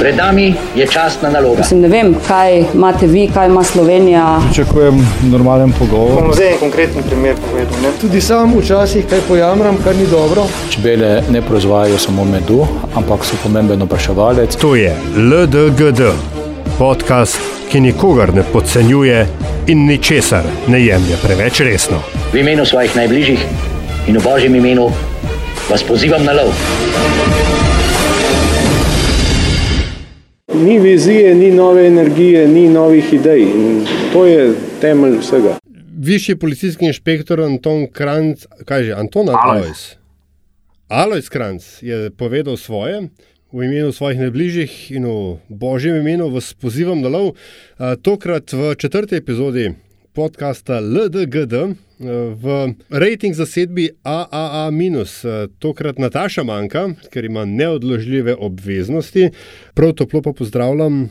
Pred nami je časna naloga. Mislim, ne vem, kaj imate vi, kaj ima Slovenija. Pričakujem normalen pogovor. Bom zdaj en konkreten primer povedal. Ne? Tudi sam včasih kaj pojamram, kar ni dobro. Čebele ne proizvajajo samo medu, ampak so pomemben opraševalec. To je LDGD, podcast, ki nikogar ne podcenjuje in ničesar ne jemlje preveč resno. V imenu svojih najbližjih in v božjem imenu vas pozivam na lov. Ni vizije, ni nove energije, ni novih idej. In to je temelj vsega. Višji policijski inšpektor Anton Kranc, kaj že, Anton Alojs. Alojs Kranc je povedal svoje. V imenu svojih najbližjih in v božjem imenu vas pozivam na lov. Tokrat v četrti epizodi podcasta LDGD v rejting zasedbi AAA-, tokrat Nataša manjka, ker ima neodložljive obveznosti. Prav toplo pa pozdravljam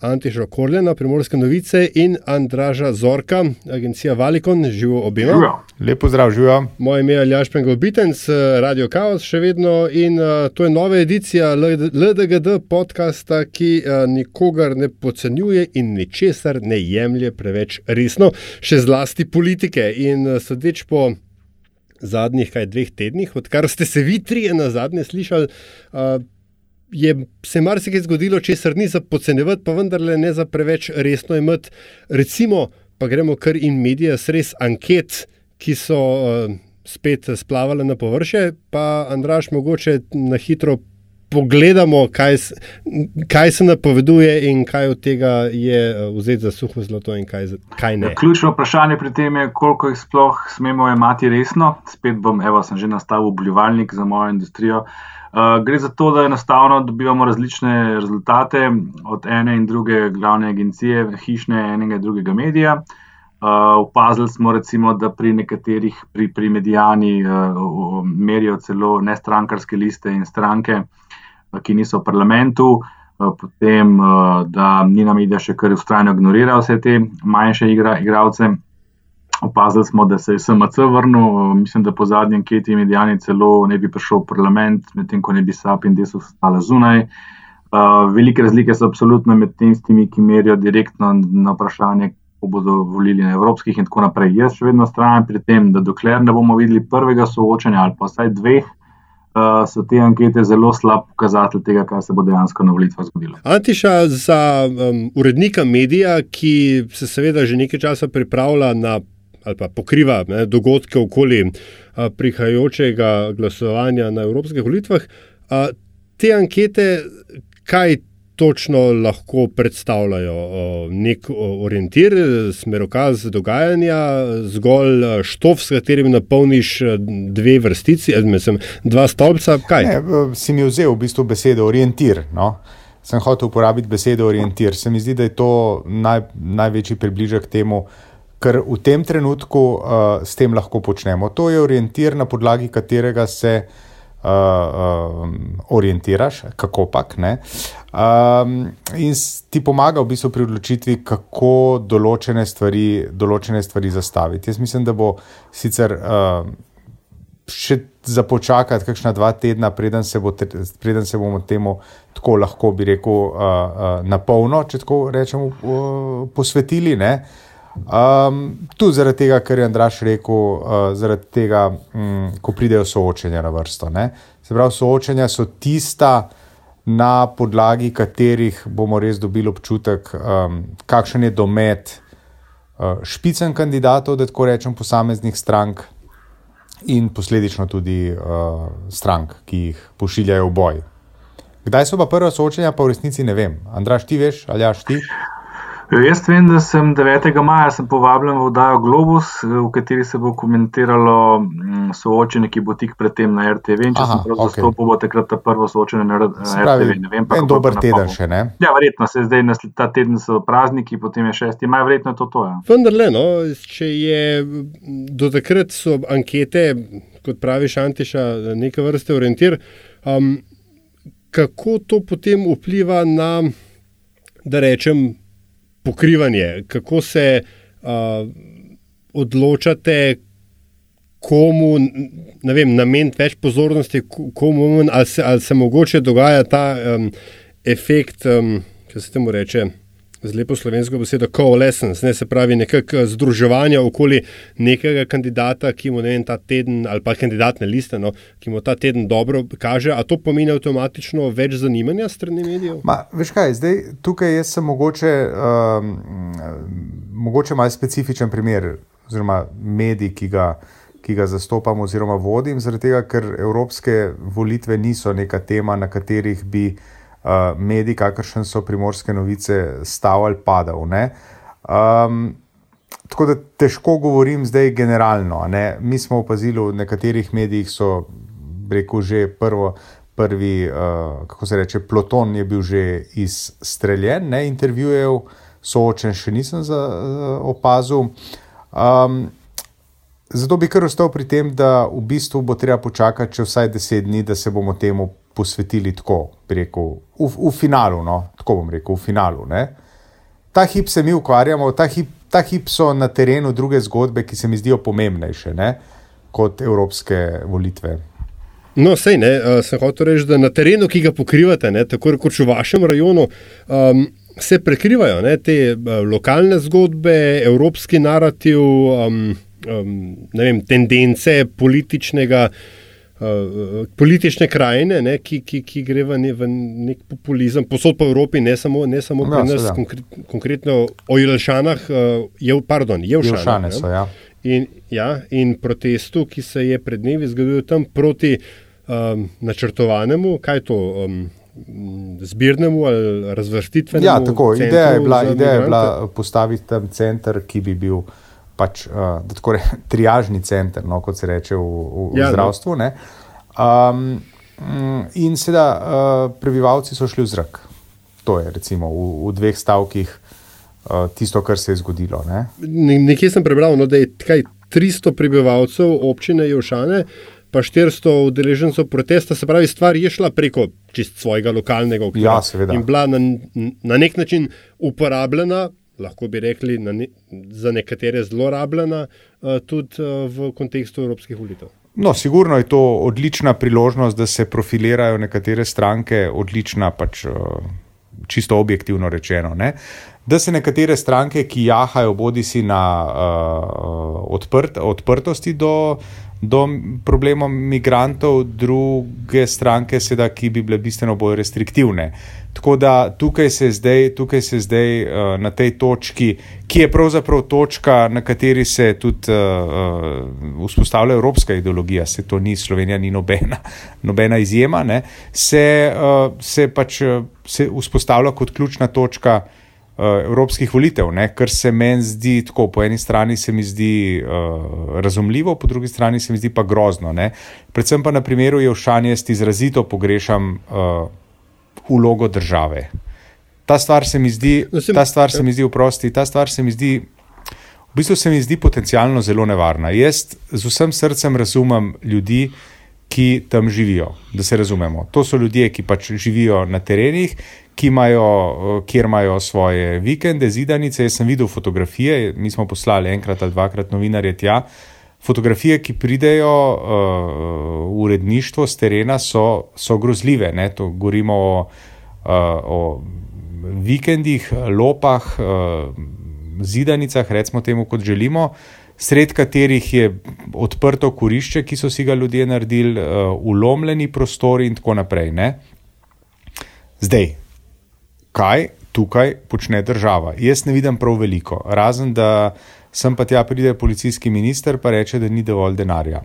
Antiša Korljana, Primorske novice in Andraža Zorka, agencija Valikon, živo obima. Lepo zdrav, živo. Moje ime je Aljaš Pengovitenc, Radio Chaos še vedno in to je nova edicija LDGD podcasta, ki nikogar ne podcenjuje in ničesar ne jemlje preveč resno, še zlasti politike. In sodeč po zadnjih kaj dveh tednih, odkar ste se vi trije na zadnje slišali, je se marsikaj zgodilo, česar ni za podcenjevati, pa vendarle ne za preveč resno imeti. Recimo, pa gremo kar in medije, res anket, ki so spet splavale na površje, pa Andraš, mogoče na hitro. Pogledamo, kaj, kaj se napoveduje, in kaj od tega je vzeti za suho zlato, in kaj, kaj ne. Ključno vprašanje pri tem je, koliko jih sploh smemo imeti resno. Spet bom, evo, sem že nastavil obljubalnik za mojo industrijo. Uh, gre za to, da enostavno dobivamo različne rezultate od ene in druge glavne agencije, hišne, enega in drugega medija. Uh, opazili smo, recimo, da pri nekaterih, pri, pri medijani, uh, merijo celo nestrankarske liste in stranke ki niso v parlamentu, potem da Nina Media še kar ustrajno ignorira vse te manjše igra, igralce. Opazili smo, da se je SMC vrnil, mislim, da po zadnji anketi medijani celo ne bi prišel v parlament, medtem ko ne bi SAP in DESO stala zunaj. Velike razlike so absolutno med tistimi, ki merijo direktno na vprašanje, ko bodo volili na evropskih in tako naprej. Jaz še vedno strajam pri tem, da dokler ne bomo videli prvega soočanja ali pa vsaj dveh, Uh, so te ankete zelo slab pokazatelj tega, kaj se bo dejansko na volitvah zgodilo. Antiša, za um, urednika medija, ki se seveda že nekaj časa pripravlja na ali pa pokriva ne, dogodke okoli uh, prihajajočega glasovanja na evropskih volitvah, uh, te ankete, kaj točno lahko predstavljajo? Nek orientir, smerokaz dogajanja, zgolj štof, s katerim napolniš dve vrstici, mislim, dva stolpca. Kaj? Ne, si mi vzel v bistvu besedo orientir. No? Sem hotel uporabiti besedo orientir. Se mi zdi, da je to naj, največji približek temu, kar v tem trenutku uh, s tem lahko počnemo. To je orientir, na podlagi katerega se uh, uh, orientiraš, kako pač. Um, in ti pomaga v bistvu pri odločitvi, kako določene stvari, določene stvari zastaviti. Jaz mislim, da bo sicer uh, še za počakati, kakšna dva tedna, preden se, bo, preden se bomo temu tako lahko, bi rekel, uh, uh, na polno, če tako rečemo, uh, posvetili. Ne? Um, tudi zaradi tega, kar je Andraš rekel, uh, zaradi tega, um, ko pridejo soočenja na vrsto. Ne? Se pravi, soočenja so tista, na podlagi katerih bomo res dobili občutek, um, kakšen je domet uh, špicen kandidatov, da tako rečem, posameznih strank in posledično tudi uh, strank, ki jih pošiljajo v boj. Kdaj so pa prva soočenja, pa v resnici ne vem. Andraš, ti veš, ali jaš ti? Jaz vem, da sem 9. maja sem povabljen v oddajo Globus, v kateri se bo komentiralo soočenje, ki bo tik predtem na RTV. In če Aha, sem prav okay. zastopil, bo takrat ta prvo soočenje na, na RTV. Ne vem, en dober teden še, ne? Ja, verjetno se zdaj na ta teden so prazniki, potem je 6. maj, verjetno je to to. Ja. Vendar le, no, če je do takrat so ankete, kot praviš, Antiša, neke vrste orientir, um, kako to potem vpliva na, da rečem, pokrivanje, kako se uh, odločate, komu vem, nameniti več pozornosti, komu, ali, se, ali se mogoče dogaja ta um, efekt, um, ki se temu reče. Z lepo slovensko besedo coalescence, ne, se pravi nekako združevanje okoli nekega kandidata, ki mu ne vem, ta teden, ali pa kandidatne liste, no, ki mu ta teden dobro kaže. A to pomeni avtomatično več zanimanja strani medijev? Ma, veš kaj, zdaj tukaj jaz sem mogoče, um, mogoče malo specifičen primer, oziroma medij, ki ga, ki ga zastopam oziroma vodim, zaradi tega, ker evropske volitve niso neka tema, na katerih bi uh, mediji, kakršen so primorske novice, stal ali padal. Um, tako da težko govorim zdaj generalno. Ne? Mi smo opazili, v nekaterih medijih so, rekel, že prvo. Prvi, uh, kako se reče, Ploton je bil že izstreljen, ne intervjujev, soočen še nisem za, uh, opazil. Um, zato bi kar ostal pri tem, da v bistvu bo treba počakati še vsaj deset dni, da se bomo temu posvetili tako, rekel, v, v finalu. No, tako bom rekel, v finalu. Ne. Ta hip se mi ukvarjamo, ta hip, ta hip so na terenu druge zgodbe, ki se mi zdijo pomembnejše ne, kot evropske volitve. No, sej ne, uh, sem hotel reči, da na terenu, ki ga pokrivate, ne, tako kot v vašem rajonu, um, se prekrivajo ne, te uh, lokalne zgodbe, evropski narativ, um, um, vem, tendence političnega. Uh, politične krajine, ne, ki, ki, ki gre v, ne, v nek populizem, posod po Evropi, ne samo, ne samo pri ja, nas, konkre, konkretno o Jelšanah, uh, je, pardon, Jelšane so. Ja. In, ja, in protestu, ki se je pred dnevi zgodil tam proti um, načrtovanemu, kaj je to, um, zbirnemu ali razvrstitvenemu. Ja, tako, ideja je bila, ideja je bila postaviti tam center, ki bi bil pač, uh, tako reči, triažni center, no, kot se reče v, v, v ja, zdravstvu. Um, in seveda, uh, prebivalci so šli v zrak. To je recimo v, v dveh stavkih uh, tisto, kar se je zgodilo. Ne? Nekje sem prebral, no, da je kaj 300 prebivalcev občine Jošane. Pa 400 udeležencev protesta, se pravi, stvar je šla preko čist svojega lokalnega okvira. Ja, seveda. In bila na, na nek način uporabljena, lahko bi rekli, ne, za nekatere zelo rabljena, uh, tudi uh, v kontekstu evropskih volitev. No, sigurno je to odlična priložnost, da se profilirajo nekatere stranke, odlična, pač uh, čisto objektivno rečeno. Ne? Da se nekatere stranke, ki jahajo bodi si na uh, odprt, odprtosti do do problema migrantov, druge stranke, seveda, ki bi bile bistveno bolj restriktivne. Tako da tukaj se zdaj, tukaj se zdaj uh, na tej točki, ki je pravzaprav točka, na kateri se tudi uh, vzpostavlja evropska ideologija, se to ni Slovenija, ni nobena, nobena izjema, se, uh, se pač se vzpostavlja kot ključna točka. Eh, evropskih volitev, ne? kar se meni zdi tako. Po eni strani se mi zdi uh, razumljivo, po drugi strani se mi zdi pa grozno. Ne? Predvsem pa na primeru Jevšanja jaz izrazito pogrešam uh, vlogo države. Ta stvar se mi zdi, no, ta stvar se mi zdi, vprosti, ta stvar se mi zdi. V bistvu se mi zdi potencialno zelo nevarna. Jaz z vsem srcem razumem ljudi, ki tam živijo, da se razumemo. To so ljudje, ki pač živijo na terenih, imajo, kjer imajo svoje vikende, zidanice. Jaz sem videl fotografije, mi smo poslali enkrat ali dvakrat novinarje tja. Fotografije, ki pridejo uh, v uredništvo z terena, so, so grozljive. Ne? To govorimo o, uh, o vikendih, lopah, uh, zidanicah, recimo temu, kot želimo, sred katerih je odprto kurišče, ki so si ga ljudje naredili, uh, ulomljeni prostori in tako naprej. Ne? Zdaj, kaj tukaj počne država. Jaz ne vidim prav veliko, razen da sem pa tja pride policijski minister in reče, da ni dovolj denarja.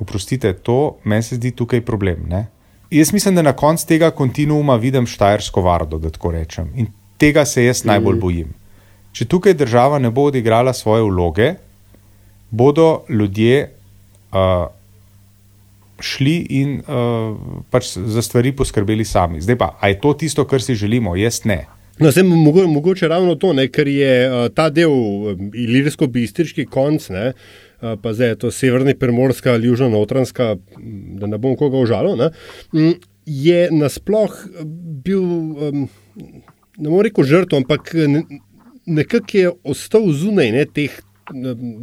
Oprostite, to meni se zdi tukaj problem. Ne? Jaz mislim, da na koncu tega kontinuuma vidim Štajersko vardo, da tako rečem. In tega se jaz najbolj mhm. bojim. Če tukaj država ne bo odigrala svoje vloge, bodo ljudje uh, šli in uh, pač za stvari poskrbeli sami. Zdaj pa, ali je to tisto, kar si želimo? Jaz ne. No, zdaj, mogo, mogoče ravno to, ne, ker je uh, ta del uh, ilirsko-bistriški konc, ne, uh, pa zdaj je to severni, primorska ali južno-notranska, da ne bom koga užalil, ne, je nasploh bil, um, ne morem reči, žrtev, ampak ne, nekako je ostal zunaj ne, teh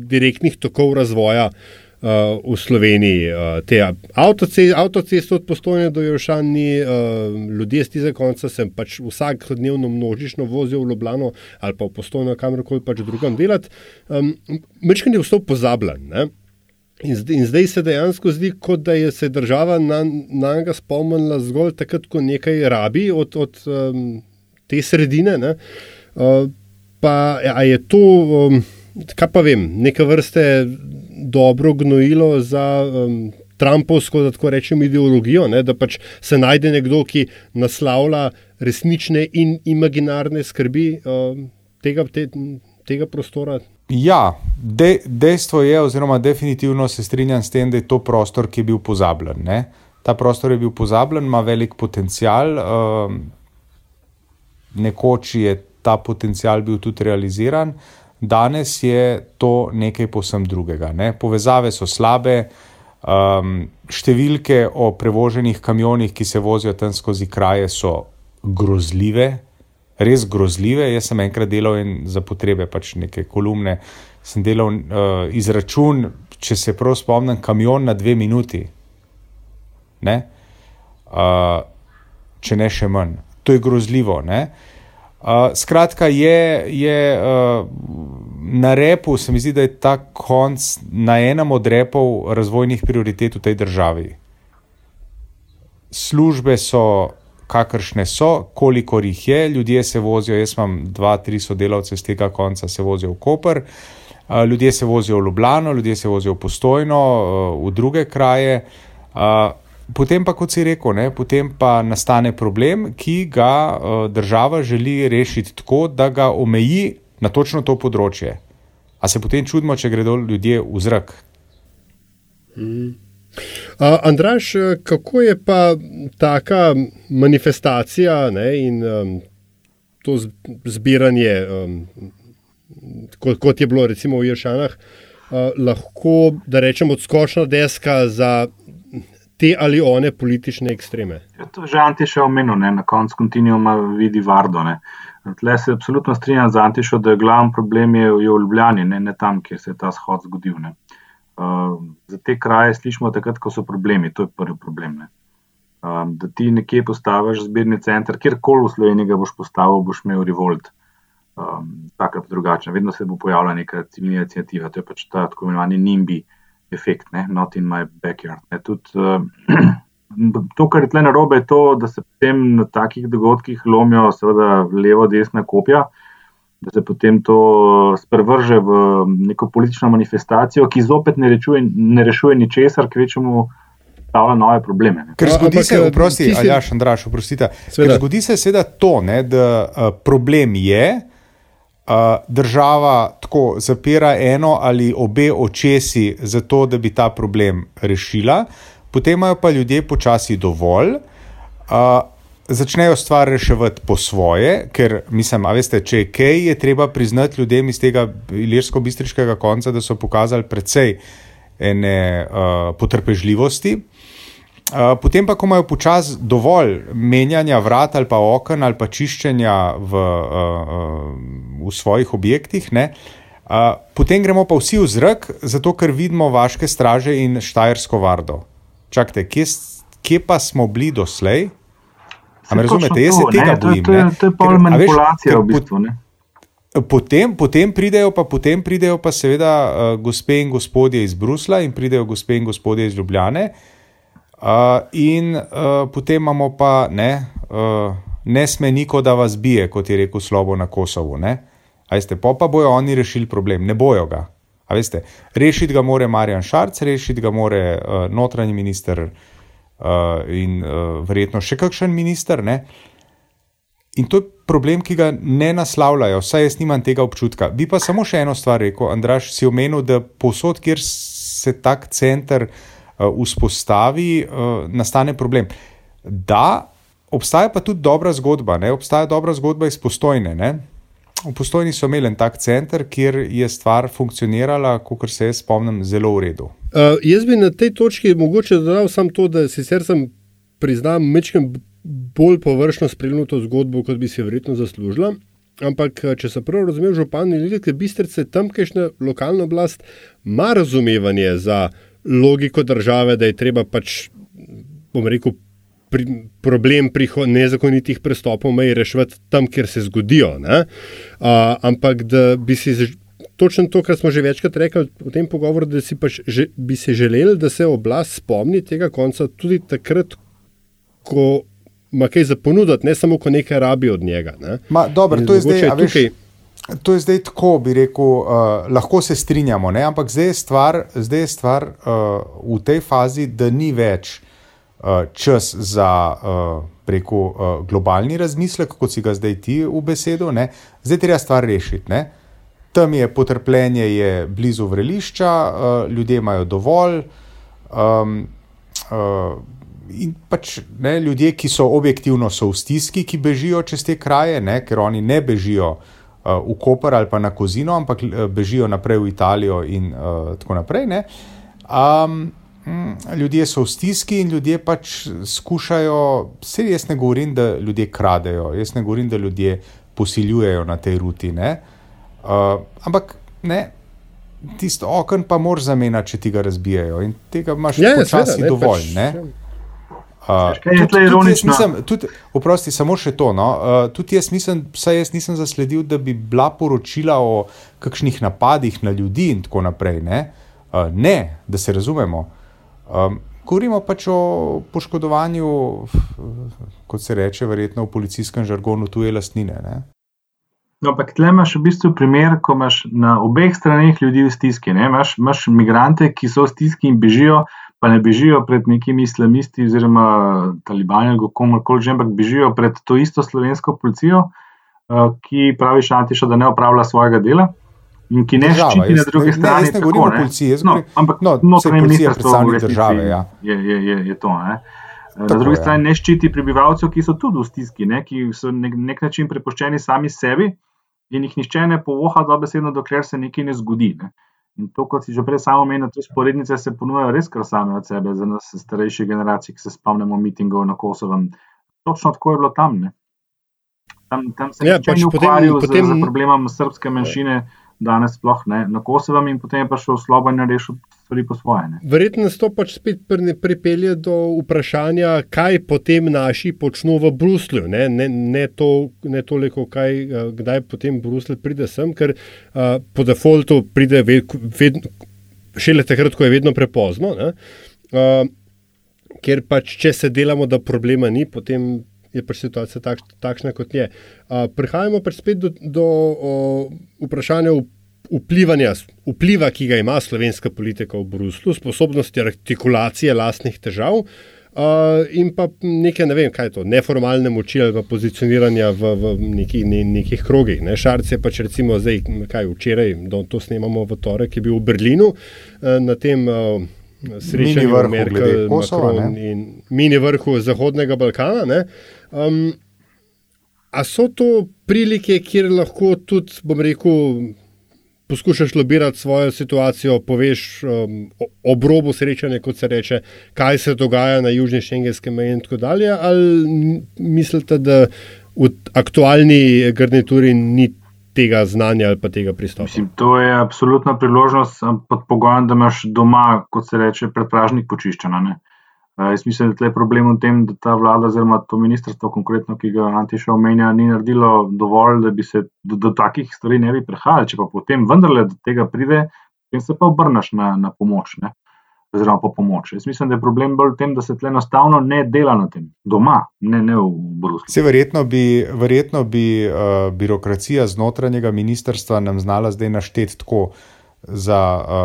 direktnih tokov razvoja. uh, v Sloveniji. Uh, te avtoceste avtocest od postojne do Jošan ni, uh, ljudje z tega konca se pač vsakodnevno množično vozijo v Ljubljano ali pa v postojno kamorkoli pač drugam delati. Um, Mečkin je vstop pozabljen. Ne? In zdaj, in zdaj se dejansko zdi, kot da je se država na, na njega spomnila zgolj takrat, ko nekaj rabi od, od um, te sredine. Uh, pa je to, um, kaj pa vem, neka vrste dobro gnojilo za um, Trumpovsko, da tako rečem, ideologijo, ne, da pač se najde nekdo, ki naslavlja resnične in imaginarne skrbi um, tega, te, tega prostora. Ja, de, dejstvo je, oziroma definitivno se strinjam s tem, da je to prostor, ki je bil pozabljen. Ne. Ta prostor je bil pozabljen, ima velik potencial. Um, nekoč je ta potencial bil tudi realiziran. Danes je to nekaj posebno drugega. Ne? Povezave so slabe, um, številke o prevoženih kamionih, ki se vozijo tam skozi kraje, so grozljive, res grozljive. Jaz sem enkrat delal za potrebe pač neke kolumne, sem delal uh, izračun, če se prav spomnim, kamion na dve minuti. Ne? Uh, če ne še manj. To je grozljivo. Uh, skratka, je, je uh, na repu, se mi zdi, da je ta konc na enem od repov razvojnih prioritet v tej državi. Službe so, kakršne so, koliko jih je, ljudje se vozijo. Jaz imam dva, tri sodelavce z tega konca, se vozijo v Koper, ljudje se vozijo v Ljubljano, ljudje se vozijo v Postojno, v druge kraje. Potem pa, kot si rekel, ne, potem pa nastane problem, ki ga uh, država želi rešiti tako, da ga omeji na točno to področje. A se potem čudimo, če gredo ljudje v zrak? Mm. Uh, Andraš, kako je pa taka manifestacija ne, in um, to zbiranje, um, kot, kot je bilo recimo v Ješanah, uh, lahko, da rečemo, odskočna deska za te ali one politične ekstreme. Ja, to je že Antiša omenil, na koncu kontinuuma vidi Vardo. Tle se absolutno strinjam z Antišo, da je glavni problem je v Ljubljani, ne, ne tam, kjer se je ta shod zgodil. Uh, za te kraje slišimo takrat, ko so problemi, to je prvi problem. Uh, da ti nekje postaviš zbirni center, kjerkoli v Sloveniji ga boš postavil, boš imel revolt. Um, tako ali drugače, vedno se bo pojavila neka civilna inicijativa, to je pač ta tako imenovani NIMBY, efekt, ne? not in my backyard. Tud, uh, to, kar je tle narobe, je to, da se potem na takih dogodkih lomijo, seveda, levo, desna kopja, da se potem to sprevrže v neko politično manifestacijo, ki zopet ne, rečuje, ne rešuje ničesar, ki večemu. Nove probleme. Ne. Ker zgodi se, oprosti, si... Aljaš, Andraš, oprostite. Ker zgodi se seveda to, ne, da uh, problem je, država tako zapira eno ali obe očesi za to, da bi ta problem rešila, potem imajo pa ljudje počasi dovolj. Uh, Začnejo stvar reševati po svoje, ker mislim, a veste, če je kaj, je treba priznati ljudem iz tega ilirsko-bistriškega konca, da so pokazali precej ene uh, potrpežljivosti. Uh, potem pa, ko imajo počasi dovolj menjanja vrat ali pa okn ali pa čiščenja v, uh, v svojih objektih, ne, uh, potem gremo pa vsi v zrak, zato ker vidimo vaše straže in štajersko vardo. Čakajte, kje, kje pa smo bili doslej? Ampak razumete, jaz se tega ne, bojim. To, to, to je pol manipulacija v bistvu. Ne? Potem, potem, pridejo pa, potem pridejo pa seveda uh, gospe in gospodje iz Brusla in pridejo gospe in gospodje iz Ljubljane. Uh, in uh, potem imamo pa ne, uh, ne sme niko, da vas bije, kot je rekel Slobo na Kosovu. Veste, pa pa bojo oni rešili problem, ne bojo ga. Veste, rešiti ga more Marjan Šarc, rešiti ga more uh, notranji minister uh, in uh, verjetno še kakšen minister. Ne? In to je problem, ki ga ne naslavljajo, vsaj jaz nimam tega občutka. Bi pa samo še eno stvar rekel, Andraš, si omenil, da posod, kjer se tak center. Eh, vzpostavi, eh, nastane problem. Da, obstaja pa tudi dobra zgodba. Ne? Obstaja dobra zgodba iz postojne. Ne? V postojni so imeli en tak center, kjer je stvar funkcionirala, kot se jaz spomnim, zelo v redu. Uh, jaz bi na tej točki mogoče dodal samo to, da sicer sem priznam, mečem bolj površno spremljal to zgodbo, kot bi si verjetno zaslužila. Ampak, če se prav razumem, župan in ljudje, bistrice, tamkajšnja lokalna oblast ima razumevanje za logiko države, da je treba pač, bom rekel, pri, problem nezakonitih prestopov meji reševati tam, kjer se zgodijo. Uh, ampak da bi si. Točno to, kar smo že večkrat rekli v tem pogovoru, da si pač že, bi se želeli, da se oblast spomni tega konca tudi takrat, ko ima kaj za ponuditi, ne samo, ko nekaj rabi od njega. Ne? Ma, dobro, to je zdaj, tukaj, To je zdaj tako, bi rekel, uh, lahko se strinjamo, ne? ampak zdaj je stvar, zdaj je stvar uh, v tej fazi, da ni več čas za uh, preko, uh, globalni razmislek, kot si ga zdaj ti v besedo. Ne? Zdaj treba stvar rešiti. Ne? Tam je potrpljenje je blizu vrelišča, uh, ljudje imajo dovolj. Um, uh, In pač ne, ljudje, ki so objektivno so v stiski, ki bežijo čez te kraje, ne, ker oni ne bežijo uh, v Koper ali pa na Kozino, ampak eh, bežijo naprej v Italijo in uh, tako naprej. Um, ljudje so v stiski in ljudje pač skušajo, vse jaz ne govorim, da ljudje kradejo, jaz ne govorim, da ljudje posiljujejo na tej ruti. Uh, ampak ne. Tisto okno pa moraš zamenjati, če ti ga razbijajo, in tega imaš ja, počasi dovolj. Pač, Oprosti, samo še to. No. Uh, tudi jaz nisem, jaz nisem zasledil, da bi bila poročila o kakšnih napadih na ljudi in tako naprej. Ne, uh, ne da se razumemo. Um, govorimo pač o poškodovanju, kot se reče, verjetno v policijskem žargonu, tuje lastnine. Ne. No, ampak tle imaš v bistvu primer, ko imaš na obeh straneh ljudi v stiski. Imaš, imaš migrante, ki so v stiski in bežijo pa ne bežijo pred nekimi islamisti oziroma talibani ali komorkoli že, ampak bežijo pred to isto slovensko policijo, uh, ki pravi Šantiša, da ne opravlja svojega dela. In ki ne ščiti na drugi strani. Ne, ne govorimo o policiji, no, ampak no, notranje ministrstvo države. Ja. Je, je, je, je to. Ne. Na Tako, drugi strani ja. ne ščiti prebivalcev, ki so tudi v stiski, ne, ki so nek, nek način prepuščeni sami sebi in jih nišče ne povoha, dobesedno, dokler se nekaj ne zgodi. Ne. In to, kot si že prej samo omenil, te sporednice se ponujajo res kar same od sebe, za nas, starejše generacije, ki se spomnimo mitingov na Kosovem. Točno tako je bilo tam. Ne? Tam, tam se ja, pač je ukvarjal z, z problemom srpske manjšine, danes sploh ne, na Kosovem in potem je pa šel v Slovenijo in rešil stvari po svoje. Ne. Verjetno nas to pač spet pripelje do vprašanja, kaj potem naši počnejo v Bruslju. Ne, ne, ne, to, ne toliko, kaj, eh, kdaj potem Bruslj pride sem, ker uh, po defaultu pride ved, ved, šele takrat, ko je vedno prepozno. Uh, ker pač, če se delamo, da problema ni, potem. Je pač situacija tak, takšna, kot je. Uh, prihajamo pač spet do, do o, vprašanja vplivanja, vpliva, ki ga ima slovenska politika v Bruslu, sposobnosti artikulacije lastnih težav. Uh, in pa nekaj, ne vem, kaj je to, neformalne moči ali pozicioniranja v, v neki, ne, nekih krogih. Ne. Šarc je pač recimo zdaj, kaj včeraj, da to snemamo v torek, je bil v Berlinu uh, na tem uh, srečanju Merkel, Macron in mini vrhu Zahodnega Balkana. Um, a so to prilike, kjer lahko tudi, bom rekel, poskušaš lobirati svojo situacijo, poveš um, ob robu srečanja, kot se reče, kaj se dogaja na južni šengenski meji in tako dalje, ali mislite, da v aktualni garnituri ni tega znanja ali pa tega pristopa? Mislim, to je absolutna priložnost pod pogojem, da imaš doma, kot se reče, predpražnik počiščena. Uh, jaz mislim, da je problem v tem, da ta vlada, oziroma to ministrstvo, konkretno, ki ga Antiša omenja, ni naredilo dovolj, da bi se do, do takih stvari ne bi prehajali. Če pa potem vendarle do tega pride, potem se pa obrnaš na, na pomoč. Ne? Oziroma, po pomoč. Jaz mislim, da je problem bolj v tem, da se tle enostavno ne dela na tem, doma, ne, ne v Bruslju. Se verjetno bi, verjetno bi uh, birokracija znotranjega ministrstva nam znala zdaj našteti tako za uh,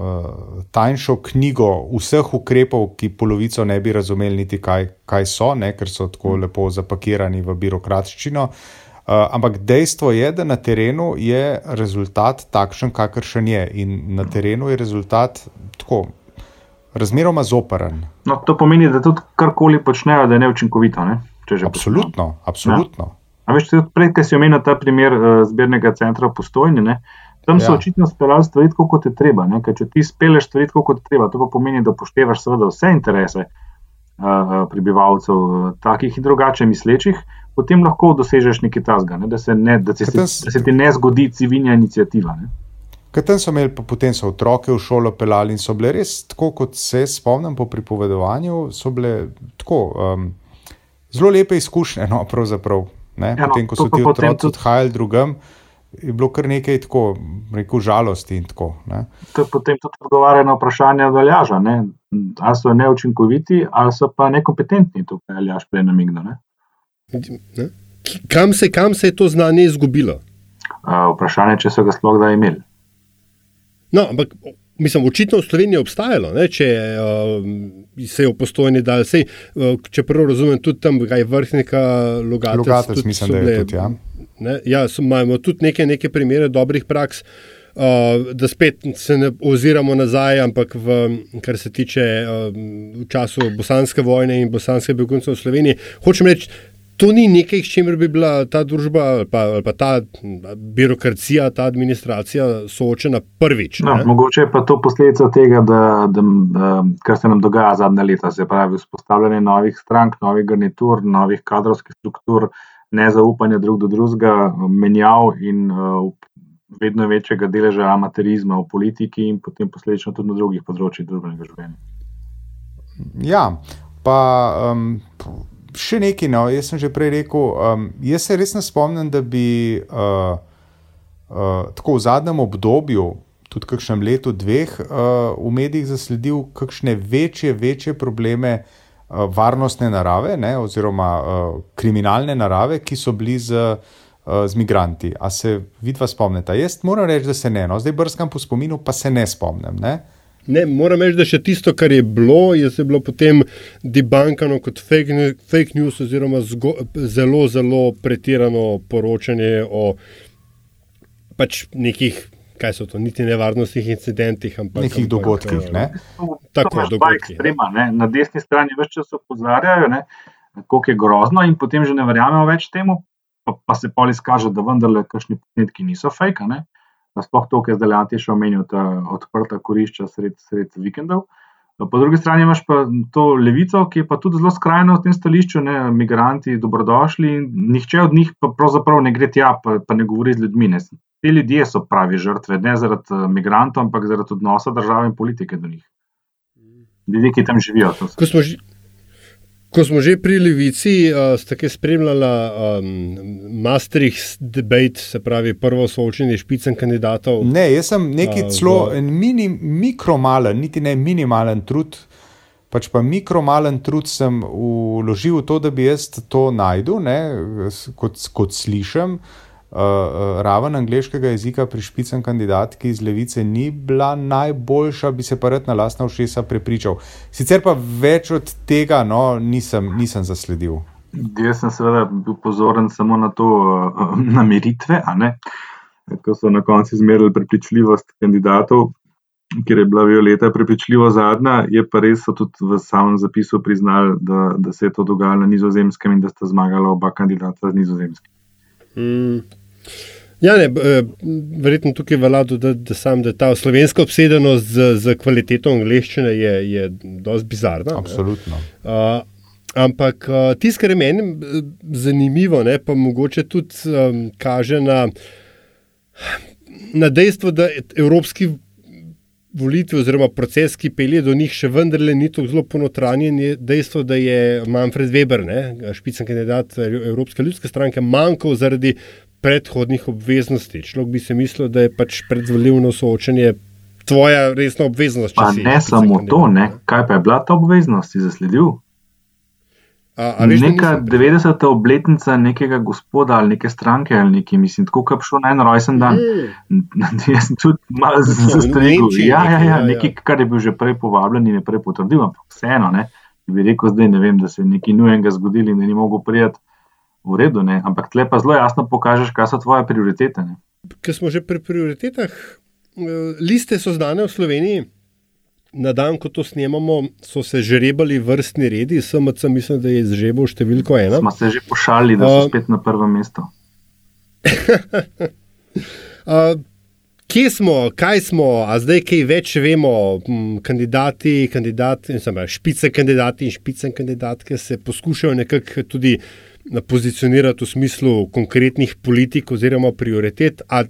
uh, tanjšo knjigo vseh ukrepov, ki polovico ne bi razumeli, niti kaj, kaj so, ne, ker so tako mm. lepo zapakirani v birokratščino. Uh, ampak dejstvo je, da na terenu je rezultat takšen, kakršen je, in na terenu je rezultat tako razmeroma zoperen. No, to pomeni, da tudi karkoli počnejo, da je neučinkovito. Ne? Absolutno, absolutno. Ja. Veš, prej, ki si omenil ta primer uh, zbirnega centra Postojni, uh, Tam so ja. očitno speljali stvari tako, kot je treba. Če ti speleš stvari tako, kot je treba, to pa pomeni, da upoštevaš seveda vse interese uh, prebivalcev, takih in drugače mislečih, potem lahko dosežeš nekaj tasga, ne? da, se ne, da, se, da se ti ne zgodi civilna inicijativa. Ne? Ker tam so imeli, pa potem so otroke v šolo pelali in so bile res, tako kot se spomnim po pripovedovanju, so bile tako um, zelo lepe izkušnje. No, pravzaprav, ne, Ja, no, potem, ko so ti otroci tudi- odhajali drugam, je bilo kar nekaj tako, rekel, žalosti in tako. Ne. To potem tudi odgovarja na vprašanje Aljaža. Ne? Ali so neučinkoviti, ali so pa nekompetentni, tukaj je Aljaš prej namignil. ne. Ne? Kam se, kam se je to znanje izgubilo? Uh, vprašanje, če so ga sploh kdaj imeli. No, ampak mislim, očitno v Sloveniji je obstajalo, ne, če uh, se je v postojni dal. Sej, uh, če prav razumem, tudi tam je vrhnika Logatec. Logatec, mislim, so da je bile- tudi, ja. Ne, ja, so, imamo tudi neke, neke primere dobrih praks. Uh, da spet se ne oziramo nazaj, ampak v, kar se tiče uh, v času bosanske vojne in bosanske begunce v Sloveniji. Hočem reči, to ni nekaj, s čimer bi bila ta družba ali pa, ali pa ta birokracija, ta administracija soočena prvič. No, ne. mogoče je pa to posledica tega, da, da, da, kar se nam dogaja zadnja leta, se pravi vzpostavljanje novih strank, novih garnitur, novih kadrovskih struktur, nezaupanja drug do drugega, menjav in uh, vedno večjega deleža amaterizma v politiki in potem posledično tudi na drugih področjih družbenega življenja. Ja, pa um, še nekaj. No, jaz sem že prej rekel, um, jaz se res ne spomnim, da bi uh, uh, tako v zadnjem obdobju, tudi kakšnem letu, dveh, uh, v medijih zasledil kakšne večje, večje probleme uh, varnostne narave, ne, oziroma uh, kriminalne narave, ki so bili z. uh, Z migranti. A se vidva spomnite? Jaz moram reči, da se ne. No. Zdaj brskam po spominu, pa se ne spomnim. Ne? Ne, moram reči, da še tisto, kar je bilo, je se bilo potem debankano kot fake, ne- fake news, oziroma zgo, zelo, zelo pretirano poročanje o pač nekih, kaj so to, niti nevarnostnih incidentih, ampak Nekih ampak, dogodkih. eh, Ne? Tako, to dva dogodki, ekstrema. Ne? Na desni strani več časa opozarjajo, ne? koliko je grozno, in potem že ne verjamejo več temu, pa, pa se pol izkaže, da vendarle kakšni posnetki niso fake. ne. Sploh to, kar je zdaj Lati še omenil, ta odprta korišča sred, sred vikendov. Po drugi strani imaš pa to levico, ki je pa tudi zelo skrajna v tem stališču, ne, migranti dobrodošli nihče od njih pa pravzaprav ne gre tja, pa, pa ne govori z ljudmi. Ne. Te ljudje so pravi žrtve, ne zaradi eh, migrantov, ampak zaradi odnosa države in politike do njih. Ljudje, ki tam živijo. Ko smo, ko smo že pri Levici, uh, ste kaj spremljali um, Maastricht debate, se pravi prvo soočenje špicen kandidatov. Ne, jaz sem neki A, celo v- mini, mikromalen, niti ne minimalen trud, pač pa mikromalen trud sem vložil v to, da bi jaz to najdel, ne, kot, kot slišim. Uh, uh, raven angliškega jezika pri špicem kandidatki iz Levice ni bila najboljša, bi se pa rad na lastna ušesa prepričal. Sicer pa več od tega no, nisem, nisem zasledil. Jaz sem seveda bil pozoren samo na to uh, nameritve, a ne, ko so na koncu izmerili prepričljivost kandidatov, ker je bila Violeta prepričljivo zadnja, je pa res so tudi v samem zapisu priznali, da, da se je to dogajalo na nizozemskem in da sta zmagala oba kandidata z nizozemskim. Mm. Ja, ne, eh, verjetno tukaj velja dodati, da, sam, da ta slovenska obsedenost z, z kvaliteto angleščine je, je dosti bizarna. ne. Absolutno. Uh, ampak uh, tisto, kar je meni eh, zanimivo, ne, pa mogoče tudi um, kaže na, na dejstvo, da evropski volitve oziroma proces, ki pelje do njih, še vendarle ni tako zelo ponotranjen, je dejstvo, da je Manfred Weber, ne, špicen kandidat Evropske ljudske stranke, manjkal zaradi predhodnih obveznosti. Človek bi se mislil, da je pač predvoljivno soočenje tvoja resna obveznost. Pa si ne samo to, ne. kaj pa je bila ta obveznost, si zasledil? A, a veš, Neka nisem- 90. obletnica nekega gospoda ali neke stranke ali nekaj, mislim, tako kot šlo na en rojsten dan. Mm. Jaz sem tudi malo zastrigel. Ja, ja, ja, ja, ja. nekaj, kar je bil že prej povabljen in je prej potrdil, ampak vseeno, ne, bi rekel zdaj, ne vem, da se je nekaj nujenega zgodilo in da ni mogel prijeti v redu, ne, ampak tle pa zelo jasno pokažeš, kaj so tvoje prioritete. Ne. Ker smo že pri prioritetah, eh, liste so znane v Sloveniji. Na dan, ko to snemamo, so se žrebali vrstni redi, SMC mislim, da je izžrebal številko ena. Smo se že pošalili, da so A- spet na prvem mestu. Uh, kje smo, kaj smo, a zdaj kaj več vemo? Kandidati, kandidati, špice kandidati in špice kandidatke se poskušajo nekako tudi na- pozicionirati v smislu konkretnih politik oziroma prioritet. A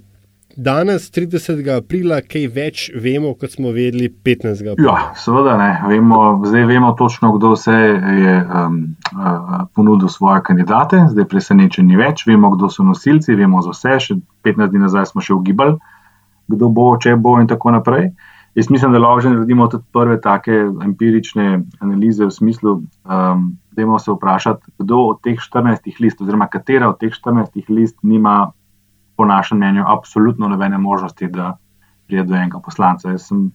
danes, 30. aprila, kaj več vemo, kot smo vedeli 15. aprila? Ja, seveda ne. Vemo, zdaj vemo točno, kdo vse je um, uh, ponudil svoje kandidate, zdaj presenečen ni več. Vemo, kdo so nosilci, vemo za vse. Še 15 dni nazaj smo še ugibali, kdo bo, če bo in tako naprej. Jaz mislim, da lahko že naredimo tudi prve take empirične analize v smislu, um, da imamo se vprašati, kdo od teh 14 list, oziroma katera od teh 14 list nima po našem mnenju, absolutno nobene možnosti, da pride do enega poslanca. Jaz sem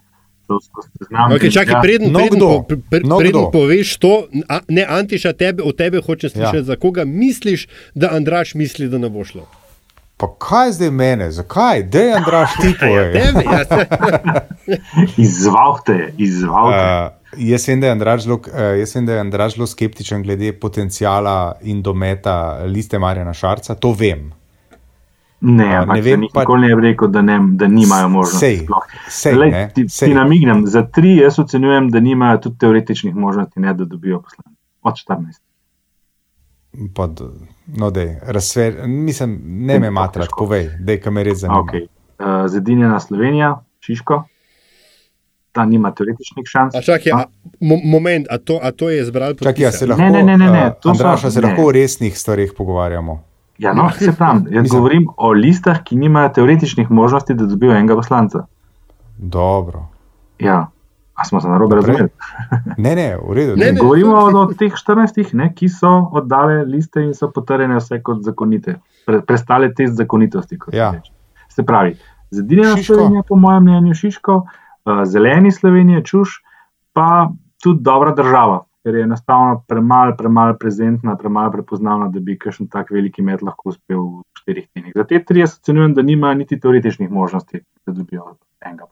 Znam, okay, čakaj, ja. preden, No, preden, kdo? po, pre, No, preden kdo? poveš to, a, ne Antiša, tebe, od tebe hoče slišati, Ja. za koga misliš, da Andraš misli, da ne bo šlo. Pa kaj zdaj mene, zakaj? Dej, Andraš, ti povej. Tebe, ja, Izvalite, izvalite. Uh, jaz vem, da je Andraž zelo, uh, da je Andraž zelo skeptičen glede potencijala in dometa liste Marjana Šarca, to vem. Ne, A, ampak ne vem pa- nikoli ne bi rekel, da, ne, da nimajo možnosti. Sej, sej, Glej, ne, ti, sej. ti namignem, za tri jaz ocenjujem, da nimajo tudi teoretičnih možnosti, ne, da dobijo poslance. Od 14. Pod, no, dej, razsver, mislim, ne me matrati, povej, kam me res zanima. Okay. Uh, Zedinjena Slovenija, Šiško, ta nima teoretičnih šans. a čakaj, a, mo, moment, a to, a to je izbral Čakaj, ja, lahko, Ne, ne, ne, ne, ne, eh, to so- Andraša, se ne. lahko o resnih stvarih pogovarjamo. Ja, no, se pravi, jaz Mislim- govorim o listah, ki nimajo teoretičnih možnosti, da dobijo enega poslanca. Dobro. Ja, a smo se narobe razumeli? Ne, ne, v redu. Ne, Ne, ne. Govorimo o, o teh 14, ne, ki so oddale liste in so potrjene vse kot zakonite, pre, prestale test zakonitosti. kot se Ja. reče. Se pravi, Zedinjena. Slovenija, po mojem mnenju, Šiško, uh, zeleni Slovenija, čuš, pa tudi dobra država, ker je enostavno premalo, premalo prezentna, premalo prepoznavna, da bi kakšen tak veliki med lahko uspel v štirih tednih. Za te tri jaz ocenjujem, da nima niti teoretičnih možnosti, da dobijo enega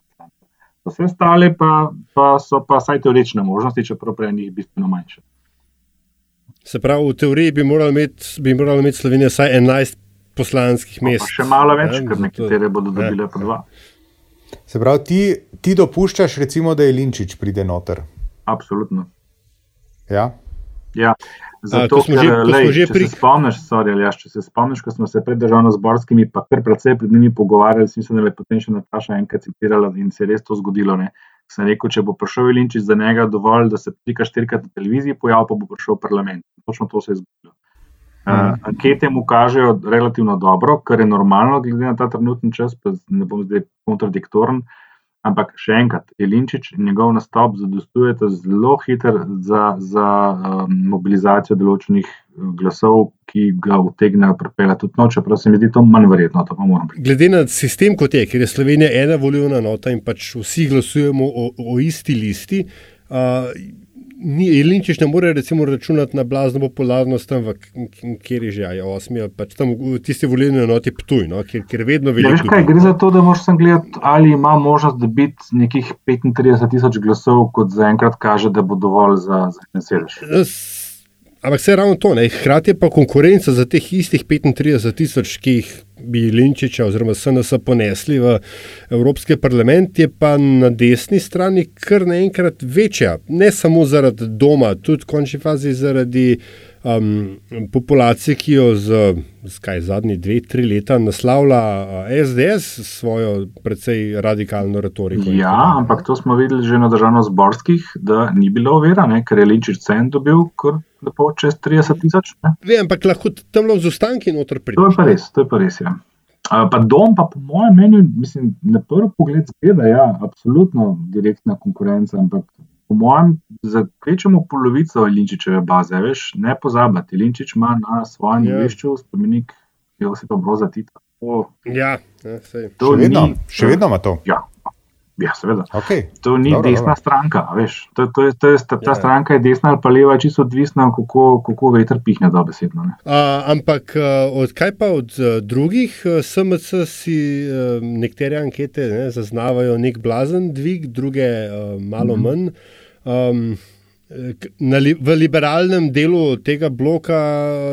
vse ostale pa, pa so pa vsaj teoretične možnosti, čeprav pri njih bistveno manjše. Se pravi, v teoriji bi morala imeti, bi morala imeti Slovenija vsaj 11 poslanskih Pa mest. še malo več, Ne, ker zato- nekatere bodo ne. dobile po dva. Se pravi, ti, ti dopuščaš, recimo, da je Linčič pride noter. Absolutno. Ja? Ja, zato, ko smo ker, že- lej, smo že pri- se spomniš, sorry, Aljaš, če se spomniš, ko smo se pred državno-zborskimi, pa kar precej pred njimi pogovarjali, mislim, da je potem še Nataša enkrat citirala in se je res to zgodilo. Ne. Sem rekel, če bo prišel Ilinčič za njega dovolj, da se trika štirikrat na televiziji pojavi, pa bo prišel v parlament. Točno to se je zgodilo. Uh, ankete mu kažejo relativno dobro, kar je normalno, glede na ta trenutni čas, pa ne bom zdaj kontradiktoren. Ampak še enkrat, Jelinčič in njegov nastop zadostujeta zelo hiter za, za um, mobilizacijo določenih eh, glasov, ki ga utegnejo pripeljati tudi noč, čeprav se mi zdi to manj verjetno, to. Glede na sistem, kot je, ker je Slovenija ena volilna nota in pač vsi glasujemo o, o isti listi, uh, ni Jelinčič ne more recimo računati na blazno popularnost tam, v, kjer je že, a je osmi, pač tam v tisti volilni enoti Ptuj, no, kjer, kjer vedno Ja, veliko. veš kaj, gre za to, da moraš sem gledati, ali ima možnost dobiti nekih 35 tisoč glasov, kot zaenkrat kaže, da bo dovolj za, za en sedež. Ampak vse ravno to, ne. hkrati je pa konkurenca za teh istih 35 tisoč, ki jih bi Linčiča oziroma SNS ponesli v Evropski parlament, je pa na desni strani kar naenkrat večja. Ne samo zaradi doma, tudi v končni fazi zaradi um, populacije, ki jo z, z kaj, zadnji dve, tri leta naslavlja SDS s svojo precej radikalno retoriko. Ja, ampak to smo videli že na državno-zborskih, da ni bilo ovira, ne, ker je Linčič cen dobil kar lepo čez 30 tisoč. Vem, ampak lahko tam lahko z ostanki noter To je pa res, to je pa res. Ja. Pa dom, pa po mojem mnenju, mislim, na prvi pogled zgleda, ja, absolutno direktna konkurenca, ampak po mojem, za kvečemo polovico Linčičeve baze, veš, ne pozabiti, Linčič ima na svojem Ja. dvorišču spomenik Josipa Broza Tita. To, Ja, ja sej. to Še vedno, ni, še vedno ima to. Ja, ja seveda. Okay. To ni Dobro, desna dobro. stranka, a veš. To, to je, to je, ta, ta Ja. stranka je desna ali pa leva, čisto odvisna, kako, kako veter pihne dobesedno. Ne. A, ampak a, od kaj pa od drugih SMC si nekatere ankete ne, zaznavajo nek blazen dvig, druge malo Mhm. manj. Um, na, li, v liberalnem delu tega bloka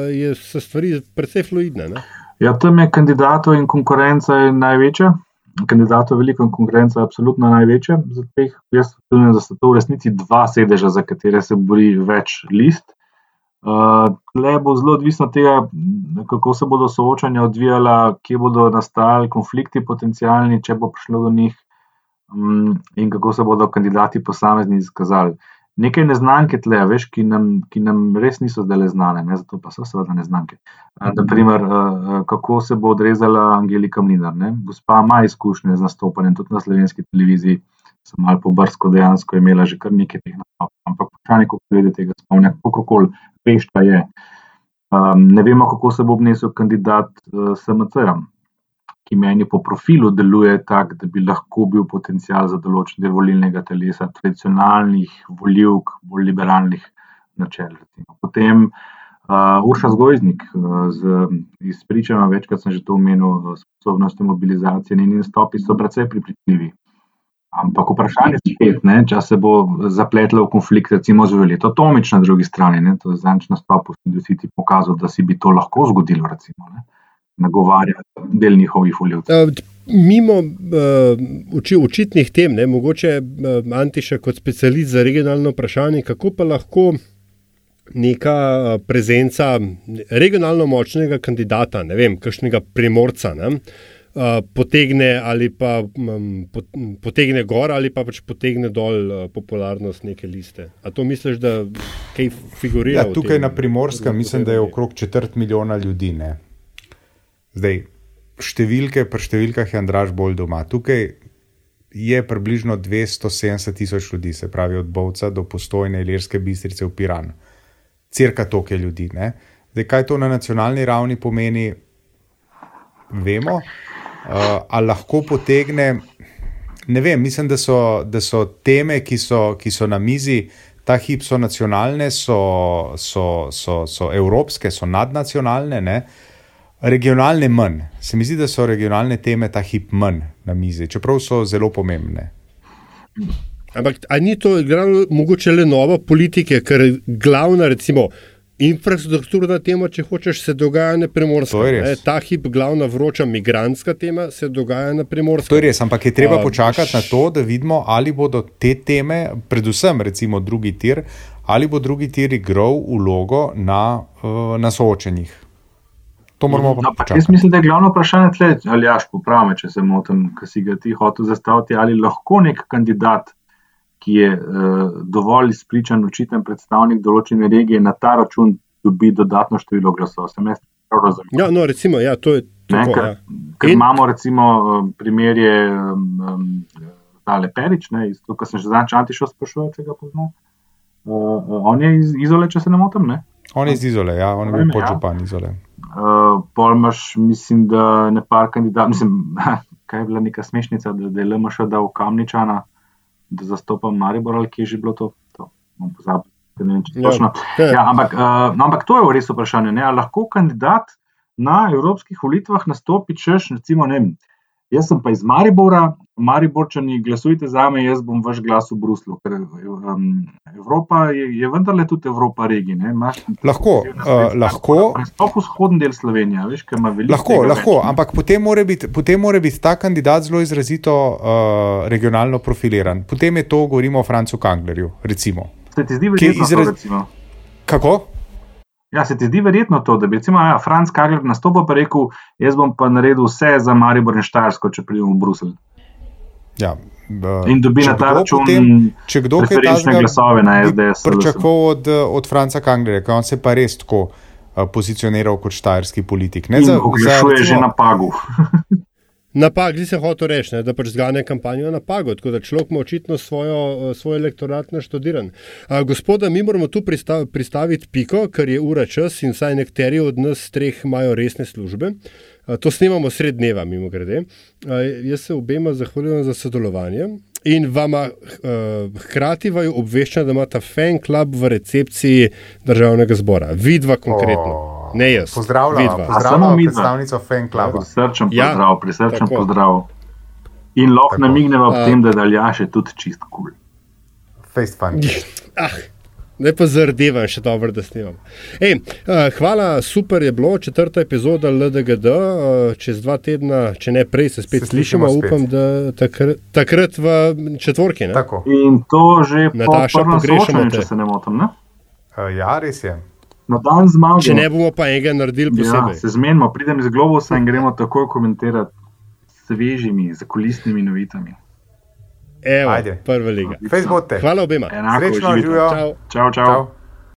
je, so stvari precej fluidne. Ne? Ja, tam je kandidatov in konkurenca je največja. Kandidatov veliko in konkurenca je absolutno največja. Teh, jaz mislim, da so to v resnici dva sedeža, za katere se bori več list. Uh, tle bo zelo odvisno od tega, kako se bodo soočanja odvijala, kje bodo nastali konflikti potencijalni, če bo prišlo do njih in kako se bodo kandidati posamezni izkazali. Nekaj neznanke tle, veš, ki nam, ki nam res niso zdaj znane, ne? zato pa so seveda neznanke. Uh, naprimer, uh, kako se bo odrezala Angelika Mlinar. Ne? Gospa ima izkušnje z nastopanjem tudi na slovenski televiziji, sem malo pobrsko dejansko imela že kar nekaj teh nastopov, ampak vprašanje, kako glede tega spomnja, kako koli vešta je. Um, ne vemo, kako se bo obnesel kandidat uh, SMC-ja, ki meni po profilu deluje tako, da bi lahko bil potencial za določen del volilnega telesa, tradicionalnih voljivk, bolj liberalnih načel. Recimo. Potem uh, Urša Zgojznik, uh, z izpričama, večkrat sem že to omenil, sposobnostjo mobilizacije, njeni nastopi so precej pripričljivi. Ampak vprašanje je spet, ne, če se bo zapletlo v konflikt, recimo z Violeto Tomič na drugi strani. Ne, to je zadnjič nastop v Studiu ti pokazal, da si bi to lahko zgodilo, recimo, ne, nagovarjati del njihovih voljivcev. Mimo uh, očitnih tem, ne, mogoče uh, Antiša kot specialist za regionalno vprašanje, kako pa lahko neka prezenca regionalno močnega kandidata, ne vem, kakšnega primorca. Ne, uh, potegne ali pa um, potegne gor ali pa pač potegne dol uh, popularnost neke liste. A to misliš, da kaj figurira? Ja, tukaj na primorskem mislim, da je okrog četrt milijona ljudi. Ne? Zdaj, številke, pri številkah je Andraš bolj doma. Tukaj je približno 270 tisoč ljudi, se pravi od Bovca do postojne Ilirske bistrice v Piran. Cirka toliko ljudi. Ne? Zdaj, kaj to na nacionalni ravni pomeni, vemo uh, ali lahko potegne. Ne vem, mislim, da so, da so teme, ki so, ki so na mizi, ta hip so nacionalne, so, so, so, so evropske, so nadnacionalne, ne? Regionalne manj. Se mi zdi, da so regionalne teme ta hip manj na mizi, čeprav so zelo pomembne. Ampak ali ni to igralo mogoče le nova politika, ker je glavna, recimo, infrastrukturna tema, če hočeš, se dogaja na primorskem. Ta hip, glavna vroča migrantska tema, se dogaja na primorskem. To je res, ampak je treba počakati na to, da vidimo, ali bodo te teme, predvsem recimo drugi tir, ali bo drugi tir igral vlogo na, uh, na soočenjih. To moramo no, pa počakati. Jaz mislim, da je glavno vprašanje tle, ali jaš popravme, če se motim, ki si ga ti hotel zastaviti, ali lahko nek kandidat ki je uh, dovolj izpričan, učiten predstavnik določene regije, na ta račun dobi dodatno število glasov. Sem jaz prav razumel? Ja, no, recimo, ja, to je to. Ker, ja. ker In... imamo, recimo, primerje um, Dale Perič, to, kar sem že zadnjič antišel sprašoval, če ga poznam. Uh, on je iz Izole, če se ne motim. Ne? On je iz Izole, ja, on je bil podžupan ja. Izole. Uh, pol imaš, mislim, da ne par kandidatov, mislim, kaj je bila neka smešnica, da, da je LMŠ dal Kamničana. Da zastopam Maribor ali kje že bilo to. to pozabil, vem, ja, ja, ampak, uh, no, ampak to je v res vprašanje. Ali lahko kandidat na evropskih volitvah nastopi, češ, recimo, ne vem, jaz sem pa iz Maribora, Mariborčani, glasujte za me, jaz bom vaš glas v Bruslu. Ker, um, Evropa je, je vendarle tudi Evropa regij. Lahko, uh, lahko. Sploh vzhodni del Slovenije, veš, kaj ima veliko. Lahko, lahko več, ampak potem mora, biti, potem mora biti ta kandidat zelo izrazito uh, regionalno profiliran. Potem je to, govorimo o Francu Kanglerju. Recimo. Se ti zdi verjetno, izraz... to, Kako? Ja, se ti zdi verjetno to, da bi recimo ja, Franc Kagler nastopil in rekel: Jaz bom pa naredil vse za Maribor in Štajersko, če pridem v Bruselj. Ja, in dobi na ta račun če kdo kaj takega glasove na SDS. Pričakoval od, od Franca Kanglerja, ker on se pa res tako uh, pozicioniral kot štajerski politik. Ne, za, za, recimo, že na pagu. Napad, zdaj se hoče reči, ne, da pač zgane kampanjo na pago, tako da človek ima očitno svojo, svoj elektorat naštudiran. A, gospoda, mi moramo tu pristav, pristaviti piko, ker je ura čas in vsaj nekateri od nas treh imajo resne službe. A, to snimamo sred dneva, mimo grede. A, jaz se obema zahvaljujem za sodelovanje in vama hkrati vaju obveščam, da imate fan club v recepciji državnega zbora. Vidva konkretno. Oh. Ne jaz. Pozdravljam, pozdravljam predstavnico Fan Cluba. Prisrčen ja, pozdrav, prisrčen pozdrav. In lahko namignemo v tem, da daljaš je tudi čist kul. Cool. Ah. Ne pa zardevam, še dobro, da snimam. Ej, uh, hvala, super je bilo, četrta epizoda LDGD. Uh, čez dva tedna, če ne prej, se spet se slišimo. Spet. Upam, da takrat, takrat v četvorki. In to že Nataša, pogrešamo, če se ne motim. Ne? Uh, ja, res je. Na dan zmaga. Če ne bomo pa enega naredili ja, posebej. se zmenimo, pridem iz Globusa in gremo takoj komentirati s svežimi, zakulisnimi novitami. Evo, Ajde. prva liga. Fejs bote. Hvala obema. Enako, Srečno, živijo. Čau. Čau, čau. Čau.